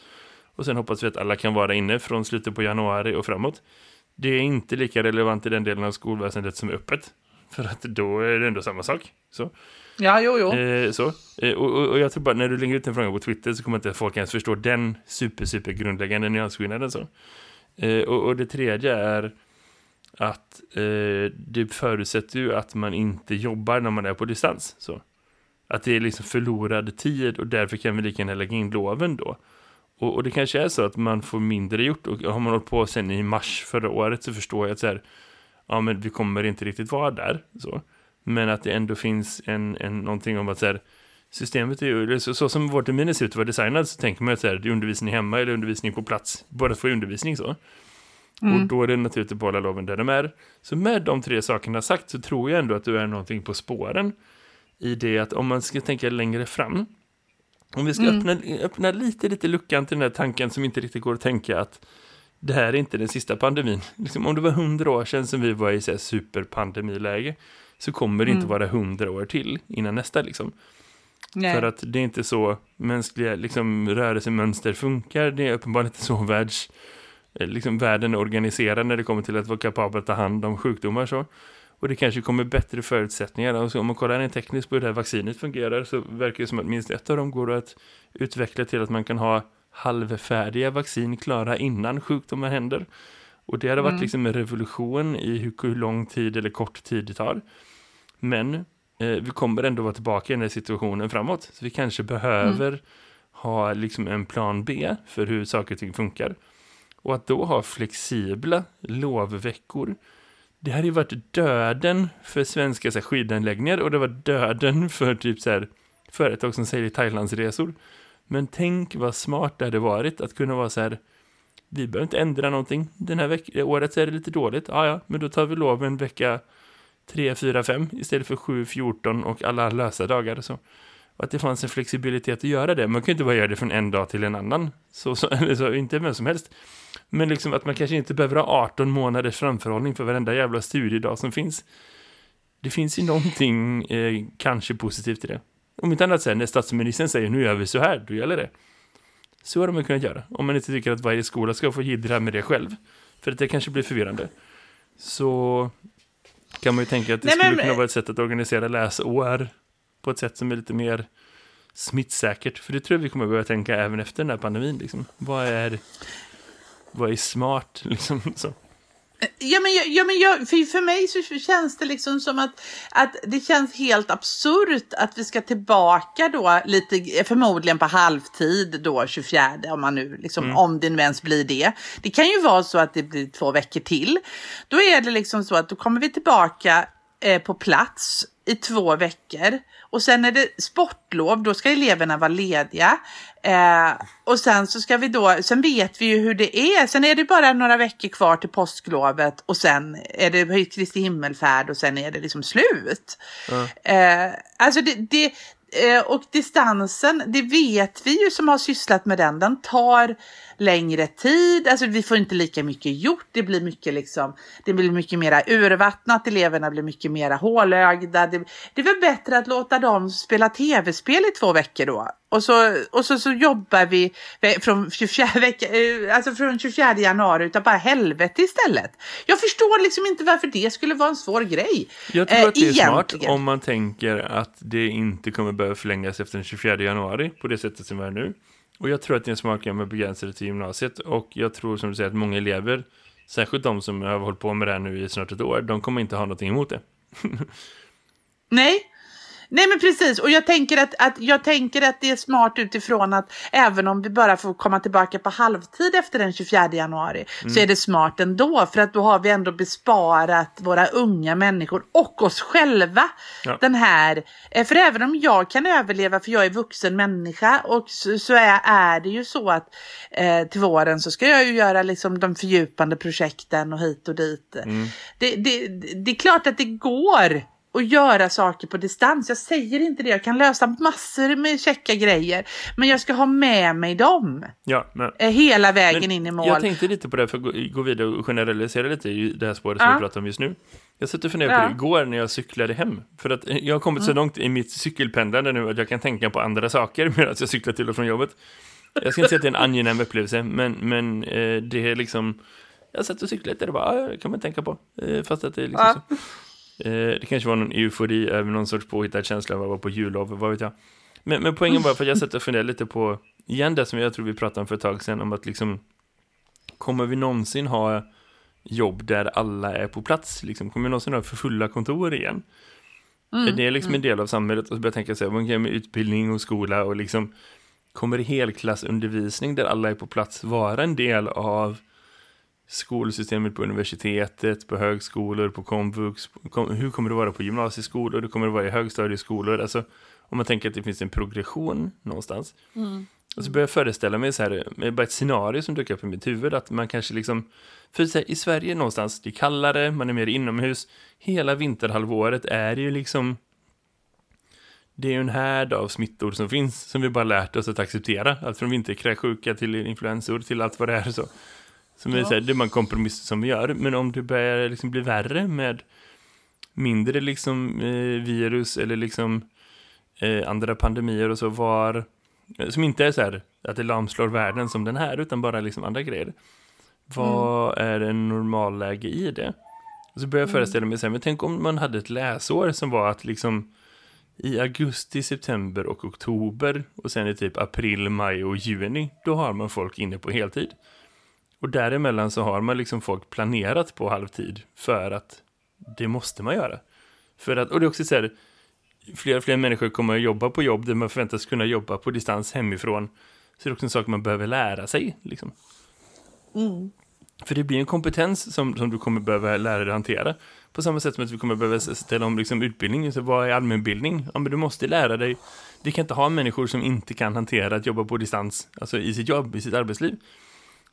Och sen hoppas vi att alla kan vara inne från slutet på januari och framåt. Det är inte lika relevant i den delen av skolväsendet som är öppet. För att då är det ändå samma sak. Så. Ja, jo, jo. Eh, så. Eh, och, och, jag tror bara när du lägger ut en fråga på Twitter så kommer inte folk ens förstå den super, super grundläggande nyansskillnaden. Så. Eh, och, och det tredje är att eh, det förutsätter ju att man inte jobbar när man är på distans. Så. Att det är liksom förlorad tid och därför kan vi lika gärna lägga in loven då. Och, och det kanske är så att man får mindre gjort och har man hållit på sen i mars förra året så förstår jag att så här, ja men vi kommer inte riktigt vara där. Så. Men att det ändå finns en, en, någonting om att så här, systemet är ju, så, så som vår termin ser ut var designad så tänker man att så här, det är undervisning hemma eller undervisning på plats. Båda får undervisning så. Och då är det naturligt att behålla loven där de är. Så med de tre sakerna sagt så tror jag ändå att du är någonting på spåren. I det att om man ska tänka längre fram. Om vi ska öppna, öppna lite, lite luckan till den här tanken som inte riktigt går att tänka att det här är inte den sista pandemin. Liksom, om det var hundra år sedan som vi var i så här superpandemiläge så kommer det inte vara hundra år till innan nästa liksom. Nej. För att det är inte så mänskliga liksom, rörelsemönster funkar. Det är uppenbarligen inte så världs, eh, liksom, världen är organiserad när det kommer till att vara kapabel att ta hand om sjukdomar. Så. Och det kanske kommer bättre förutsättningar. Alltså, om man kollar rent tekniskt på hur det här vaccinet fungerar så verkar det som att minst ett av dem går att utveckla till att man kan ha halvfärdiga vaccin klara innan sjukdomar händer. Och det hade varit liksom en revolution i hur, hur lång tid eller kort tid det tar. Men eh, vi kommer ändå vara tillbaka i den här situationen framåt. Så vi kanske behöver ha liksom en plan B för hur saker och ting funkar. Och att då ha flexibla lovveckor. Det hade ju varit döden för svenska så här, skidanläggningar och det var döden för typ så här, företag som säljer Thailandsresor. Men tänk vad smart det hade varit att kunna vara så här vi behöver inte ändra någonting. Den här veck- året är det lite dåligt. Ja, ja, men då tar vi lov en vecka 3, 4, 5 istället för 7, 14 och alla lösa dagar. och Så. Och att det fanns en flexibilitet att göra det. Man kan ju inte bara göra det från en dag till en annan. Så, så, *laughs* eller så, inte vem som helst. Men liksom att man kanske inte behöver ha 18 månaders framförhållning för varenda jävla studiedag som finns. Det finns ju någonting eh, kanske positivt i det. Om inte annat säger när statsministern säger nu gör vi så här, då gäller det. Så hade man kunnat göra. Om man inte tycker att varje skola ska få jiddra med det själv. För att det kanske blir förvirrande. Så kan man ju tänka att det Nej, skulle men- kunna vara ett sätt att organisera läsår på ett sätt som är lite mer smittsäkert. För det tror jag vi kommer börja tänka även efter den här pandemin. Liksom. Vad, är, vad är smart? *laughs* Liksom, så. Ja, men, ja, men jag, för, för mig så känns det liksom som att, att det känns helt absurt att vi ska tillbaka då lite, förmodligen på halvtid då 24, om man nu liksom, om det nu ens blir det. Det kan ju vara så att det blir två veckor till. Då är det liksom så att då kommer vi tillbaka eh, på plats i två veckor. Och sen är det sportlov, då ska eleverna vara lediga. Eh, och sen så ska vi då, sen vet vi ju hur det är. Sen är det bara några veckor kvar till påsklovet och sen är det Kristi himmelfärd och sen är det liksom slut. Eh, alltså det, det eh, och distansen, det vet vi ju som har sysslat med den, den tar längre tid, alltså vi får inte lika mycket gjort, det blir mycket liksom, det blir mycket mera urvattnat, eleverna blir mycket mera hålögda. Det, det är väl bättre att låta dem spela tv-spel i två veckor då. Och så, och så, så jobbar vi från 24, *laughs* vecka, eh, alltså från 24 januari utav bara helvete istället. Jag förstår liksom inte varför det skulle vara en svår grej. Jag tror eh, att det är smart om man tänker att det inte kommer behöva förlängas efter den 24 januari på det sättet som är nu. Och jag tror att det är en smart med begränsade till gymnasiet. Och jag tror som du säger att många elever, särskilt de som har hållit på med det här nu i snart ett år, de kommer inte ha någonting emot det. *laughs* Nej. Nej men precis och jag tänker att, att, jag tänker att det är smart utifrån att även om vi bara får komma tillbaka på halvtid efter den 24 januari så är det smart ändå för att då har vi ändå besparat våra unga människor och oss själva Ja. den här. eh, För även om jag kan överleva för jag är vuxen människa och så, så är, är det ju så att eh, till våren så ska jag ju göra liksom de fördjupande projekten och hit och dit. Det, det, det är klart att det går och göra saker på distans. Jag säger inte det, jag kan lösa massor med checka grejer. Men jag ska ha med mig dem Ja, men... eh, hela vägen Men in i mål. Jag tänkte lite på det för att gå, vidare och generalisera lite i det här spåret Ja. som vi pratar om just nu. Jag satt och funderade Ja. på det igår när jag cyklade hem. För att jag har kommit så långt i mitt cykelpendlande nu att jag kan tänka på andra saker *laughs* medan jag cyklar till och från jobbet. Jag ska inte säga att det är en angenäm upplevelse, men, men eh, det är liksom... Jag satt och cyklade lite och bara, ja, det kan man tänka på. Eh, fast att det är liksom Ja. så. Eh, det kanske var någon eufori över någon sorts påhittad känsla av att vara på jullov, vad vet jag. Men, men poängen var för att jag satt och funderade lite på, igen det som jag tror vi pratade om för ett tag sedan, om att liksom Kommer vi någonsin ha jobb där alla är på plats? Liksom? Kommer vi någonsin ha för fulla kontor igen? Är det liksom en del av samhället? Och så börjar jag tänka så här, vad kan med utbildning och skola och liksom Kommer helklassundervisning där alla är på plats vara en del av skolsystemet på universitetet, på högskolor, på komvux? Kom, hur kommer det vara på gymnasieskolor? Hur kommer det vara i högstadieskolor? Alltså, om man tänker att det finns en progression någonstans. Och så börjar jag föreställa mig så här, med bara ett scenario som dök upp i mitt huvud, att man kanske liksom, för så här, i Sverige någonstans, det är kallare, man är mer inomhus, hela vinterhalvåret är ju liksom, det är ju en härd av smittor som finns, som vi bara lärt oss att acceptera, allt från vinterkräksjuka till influensor till allt vad det är så. Som är Ja. så här, det är man kompromisser som vi gör, men om det börjar liksom bli värre med mindre liksom eh, virus eller liksom eh, andra pandemier och så var som inte är så här att det lamslår världen som den här utan bara liksom andra grejer. Vad är en normalläge i det? Och så börjar jag föreställa mig så här, men tänk om man hade ett läsår som var att liksom i augusti, september och oktober och sen i typ april, maj och juni, då har man folk inne på heltid. Och däremellan så har man liksom folk planerat på halvtid för att det måste man göra. För att, och det är också så här, fler och fler människor kommer att jobba på jobb där man förväntas kunna jobba på distans hemifrån. Så det är också en sak man behöver lära sig. Liksom. För det blir en kompetens som, som du kommer behöva lära dig att hantera. På samma sätt som att vi kommer behöva ställa om liksom, utbildning. Så vad är allmänbildning? Ja, men du måste lära dig. Vi kan inte ha människor som inte kan hantera att jobba på distans, alltså i sitt jobb, i sitt arbetsliv.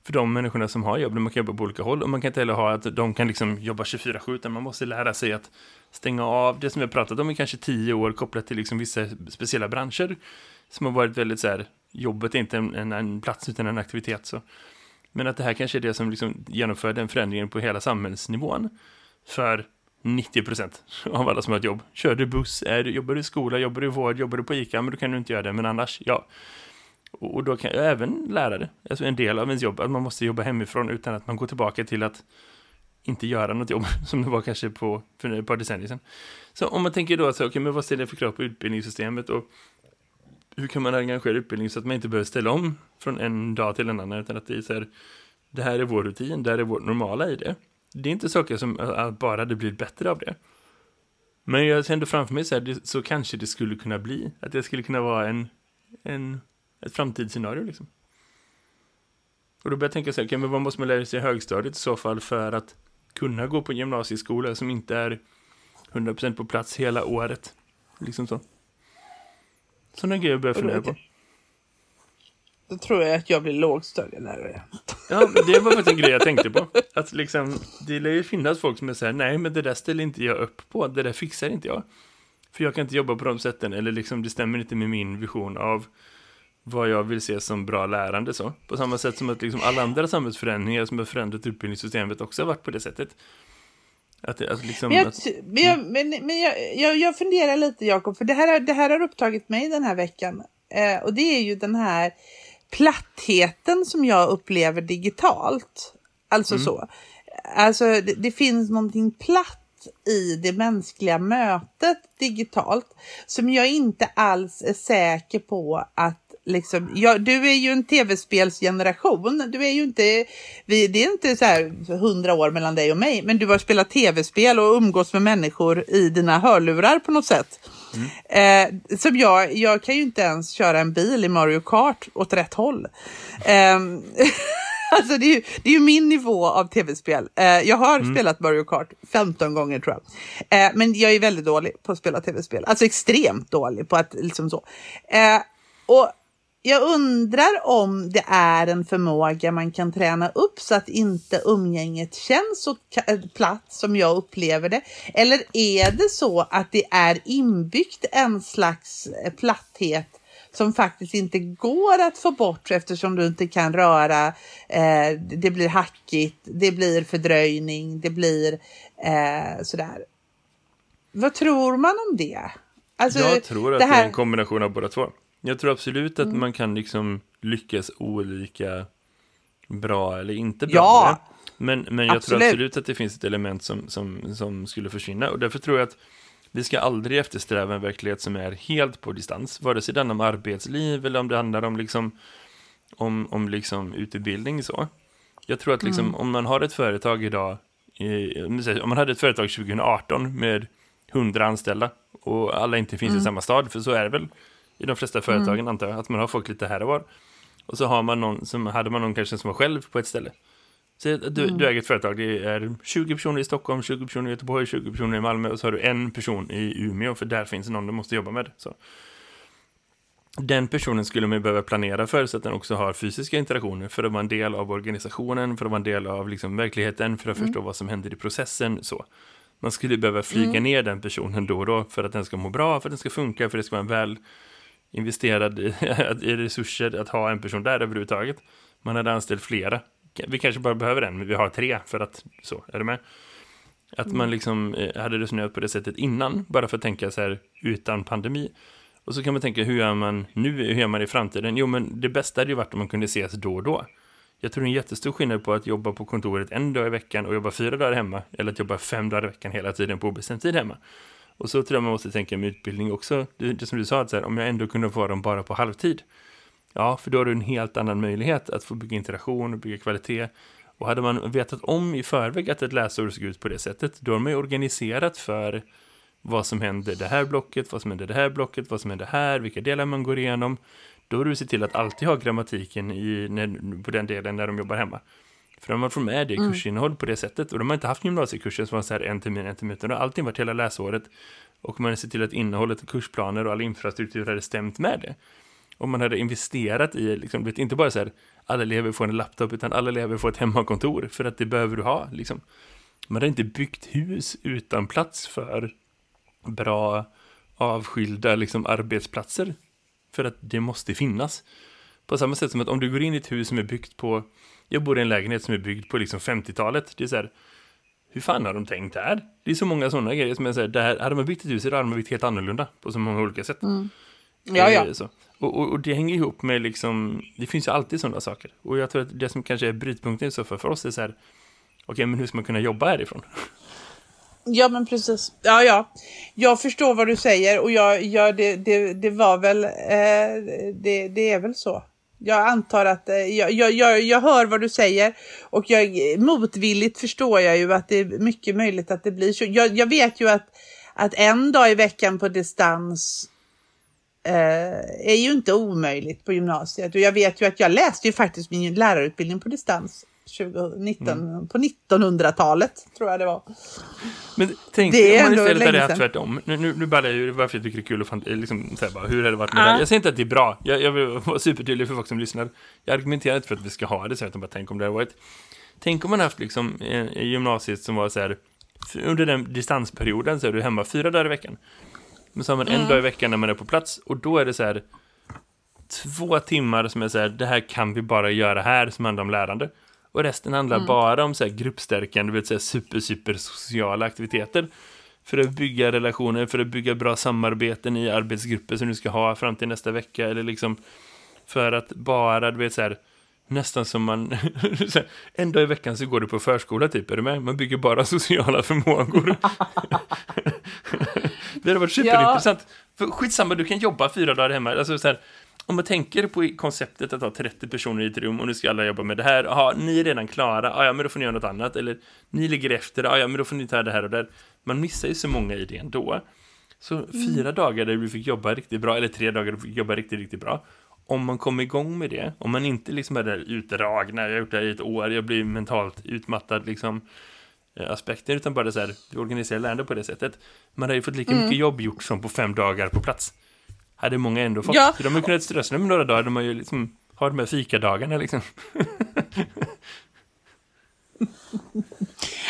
För de människorna som har jobb, man kan jobba på olika håll. Och man kan inte heller ha att de kan liksom jobba 24-7, utan man måste lära sig att stänga av det som vi har pratat om i kanske tio år kopplat till liksom vissa speciella branscher. Som har varit väldigt så här, jobbet är inte en, en, en plats utan en aktivitet. Så. Men att det här kanske är det som liksom genomför den förändringen på hela samhällsnivån. För 90% av alla som har ett jobb. Kör du buss, är du, jobbar du i skola, jobbar du i vård, jobbar du på ICA, men då kan du inte göra det. Men annars, ja. Och, och då kan jag även lärare, alltså en del av ens jobb, att man måste jobba hemifrån utan att man går tillbaka till att inte göra något jobb *laughs* som det var kanske på, för ett par decennier sedan. Så om man tänker då, att så, okay, men vad ställer jag för krav på utbildningssystemet och hur kan man engagera utbildning så att man inte behöver ställa om från en dag till en annan utan att det är så här, det här är vår rutin, det här är vårt normala i det. Det är inte saker som att bara det blir bättre av det. Men jag ser ändå framför mig så här, så kanske det skulle kunna bli. Att det skulle kunna vara en, en, ett framtidsscenario liksom. Och då börjar jag tänka så här, okay, men vad måste man lära sig i högstadiet i så fall för att kunna gå på en gymnasieskola som inte är 100% på plats hela året? Liksom så. Sådana grejer börjar jag fundera på. Då tror jag att jag blir lågstadielärare. Ja, det var faktiskt en grej jag tänkte på. Att liksom, det lär ju finnas folk som är såhär, nej men det där ställer inte jag upp på, det där fixar inte jag. För jag kan inte jobba på de sätten, eller liksom det stämmer inte med min vision av vad jag vill se som bra lärande så. På samma sätt som att liksom alla andra samhällsförändringar som har förändrat utbildningssystemet också har varit på det sättet. Att, det, alltså liksom, Men, jag, att, men, jag, men, men jag, jag, jag funderar lite Jakob, för det här, det här har upptagit mig den här veckan. Eh, och det är ju den här plattheten som jag upplever digitalt. Alltså så. Alltså det, det finns någonting platt i det mänskliga mötet digitalt som jag inte alls är säker på att Liksom, ja, du är ju en tv-spelsgeneration. Du är ju inte, vi, det är inte så här hundra år mellan dig och mig, men du har spelat tv-spel och umgås med människor i dina hörlurar på något sätt. Eh, som jag, jag kan ju inte ens köra en bil i Mario Kart åt rätt håll. Eh, *laughs* alltså det är, ju, det är ju min nivå av tv-spel. Eh, jag har spelat Mario Kart 15 gånger tror jag. Eh, men jag är väldigt dålig på att spela tv-spel. Alltså extremt dålig på att liksom så. Eh, och jag undrar om det är en förmåga man kan träna upp så att inte umgänget känns så ka- platt som jag upplever det. Eller är det så att det är inbyggt en slags eh, platthet som faktiskt inte går att få bort eftersom du inte kan röra, eh, det blir hackigt, det blir fördröjning, det blir eh, sådär. Vad tror man om det? Alltså, jag tror att det det, här- är en kombination av båda två. Jag tror absolut att man kan liksom lyckas olika bra eller inte bra Ja. Men, men jag absolut. tror absolut att det finns ett element som, som, som skulle försvinna. Och därför tror jag att vi ska aldrig eftersträva en verklighet som är helt på distans. Vare sig det handlar om arbetsliv eller om det handlar om, liksom, om, om liksom utbildning. Så. Jag tror att liksom, Mm. om man har ett företag idag, eh, om man hade ett företag 2018 med 100 anställda och alla inte finns Mm. i samma stad, för så är det väl i de flesta företagen antar jag, att man har folk lite här och var. Och så har man någon som, hade man någon kanske som var själv på ett ställe. Så du, du äger ett företag, det är 20 personer i Stockholm, 20 personer i Göteborg, 20 personer i Malmö och så har du en person i Umeå, för där finns någon du måste jobba med. Så. Den personen skulle man behöva planera för så att den också har fysiska interaktioner för att vara en del av organisationen, för att vara en del av liksom verkligheten, för att förstå vad som händer i processen. Så. Man skulle behöva flyga ner den personen då och då för att den ska må bra, för att den ska funka, för att det ska vara en väl investerad i, *laughs* i resurser att ha en person där överhuvudtaget. Man hade anställt flera. Vi kanske bara behöver en, men vi har tre för att så, är du med? Att man liksom eh, hade resonerat på det sättet innan, bara för att tänka så här utan pandemi. Och så kan man tänka, hur gör man nu, hur gör man i framtiden? Jo, men det bästa hade ju varit om man kunde ses då och då. Jag tror det är en jättestor skillnad på att jobba på kontoret en dag i veckan och jobba fyra dagar hemma, eller att jobba fem dagar i veckan hela tiden på obestämd tid hemma. Och så tror jag man måste tänka med utbildning också. Det, det som du sa, att så här, om jag ändå kunde få dem bara på halvtid. Ja, för då har du en helt annan möjlighet att få bygga interaktion och bygga kvalitet. Och hade man vetat om i förväg att ett läsår såg ut på det sättet, då har man ju organiserat för vad som händer det här blocket, vad som händer det här blocket, vad som händer här, vilka delar man går igenom. Då har du sett till att alltid ha grammatiken i, när, på den delen när de jobbar hemma. För de har fått med det i kursinnehåll på det sättet. Och de har inte haft gymnasiekurser som var så här en termin, en termin. Utan alltid varit hela läsåret. Och man har sett till att innehållet, kursplaner och all infrastruktur hade stämt med det. Och man hade investerat i, liksom, vet, inte bara så här, alla elever får en laptop, utan alla elever får ett hemmakontor. För att det behöver du ha, liksom. Man hade inte byggt hus utan plats för bra avskilda liksom, arbetsplatser. För att det måste finnas. På samma sätt som att om du går in i ett hus som är byggt på, jag bor i en lägenhet som är byggd på liksom 50-talet. Det är så här, hur fan har de tänkt här? Det är så många sådana grejer som så här, där, hade man byggt ett hus idag hade man byggt helt annorlunda på så många olika sätt. Ja, ja. Eh, Så. Och, och, och det hänger ihop med liksom, det finns ju alltid sådana saker. Och jag tror att det som kanske är brytpunkten så fall för oss är så här, okej, men hur ska man kunna jobba härifrån? Ja, men precis. Ja, ja. Jag förstår vad du säger och jag, jag, det, det, det var väl, eh, det, det är väl så. Jag antar att eh, jag, jag, jag, jag hör vad du säger och jag, motvilligt förstår jag ju att det är mycket möjligt att det blir så. Jag, jag vet ju att, att en dag i veckan på distans eh, är ju inte omöjligt på gymnasiet. Och jag vet ju att jag läste ju faktiskt min lärarutbildning på distans 2019, mm. på 1900-talet tror jag det var. Men tänk det om man istället hade haft tvärtom. Nu, nu, nu ballar jag ju varför jag tycker det är kul och fan, liksom, så bara, hur hade det varit med ah. det? Jag säger inte att det är bra. Jag, jag vill vara supertydlig för folk som lyssnar. Jag argumenterar inte för att vi ska ha det så, utan bara tänk om det hade varit. Tänk om man haft liksom i gymnasiet som var så här, under den distansperioden så är du hemma fyra dagar i veckan. Men så har man en mm. dag i veckan när man är på plats och då är det så här två timmar som är så här, det här kan vi bara göra här som handlar om lärande. Och resten handlar mm. bara om så här gruppstärkande, vill säga super, super sociala aktiviteter. För att bygga relationer, för att bygga bra samarbeten i arbetsgrupper som du ska ha fram till nästa vecka. Eller liksom för att bara, du vet så här, nästan som man, *laughs* en dag i veckan så går du på förskola typ, är du med? Man bygger bara *laughs* sociala förmågor. *laughs* det hade varit superintressant. Ja. För skitsamma, du kan jobba fyra dagar hemma. Alltså så här, om man tänker på konceptet att ha 30 personer i ett rum och nu ska alla jobba med det här. Jaha, ni är redan klara. Ja, ja, men då får ni göra något annat. Eller ni ligger efter. Ja, ja, men då får ni ta det här och där. Man missar ju så många i det ändå. Så mm. fyra dagar där vi fick jobba riktigt bra, eller tre dagar där vi fick jobba riktigt, riktigt bra. Om man kommer igång med det, om man inte liksom är där utdragna, jag har gjort det här i ett år, jag blir mentalt utmattad liksom eh, aspekter, utan bara så här, vi organiserar lärande på det sättet. Man har ju fått lika mm. mycket jobb gjort som på fem dagar på plats hade många ändå fått. Ja. Så de har kunnat strössla med några dagar. De har ju liksom, har de här fikadagarna liksom. *laughs*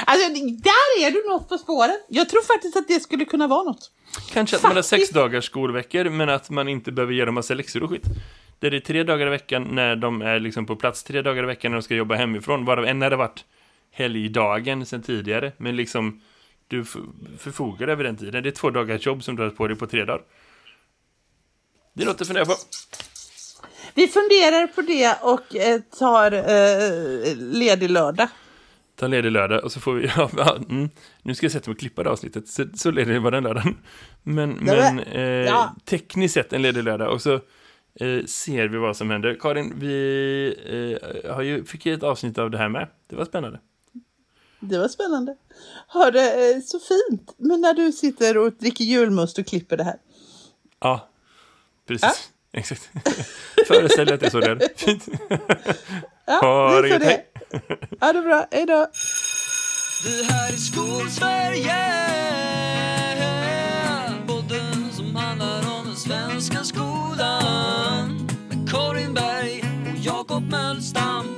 Alltså, där är du något på spåren. Jag tror faktiskt att det skulle kunna vara något. Kanske att faktiskt. man har sex dagars skolveckor, men att man inte behöver ge dem massa läxor och skit. Där det är tre dagar i veckan när de är liksom på plats, tre dagar i veckan när de ska jobba hemifrån, varav en hade varit helgdagen sen tidigare, men liksom du förfogar över den tiden. Det är två dagars jobb som du har på dig på tre dagar. Det är något att fundera på. Vi funderar på det och eh, tar eh, ledig lördag. Ta ledig lördag och så får vi... *laughs* Ja, mm, nu ska jag sätta mig och klippa det avsnittet. Så, så ledig var den lördagen. Men, men eh, ja. tekniskt sett en ledig lördag. Och så eh, ser vi vad som händer. Karin, vi eh, har ju, fick ju ett avsnitt av det här med. Det var spännande. Det var spännande. Hörde, eh, så fint. Men när du sitter och dricker julmust och klipper det här. Ja, precis. Ja. Exakt. *laughs* Föreställ dig att jag är så rädd. *laughs* Fint. Ja, ha det gött. Hej. Ja, det är bra. Hej då. Det här är Skolsverige Podden som handlar om den svenska skolan Med Karin Berg och Jakob Mölstam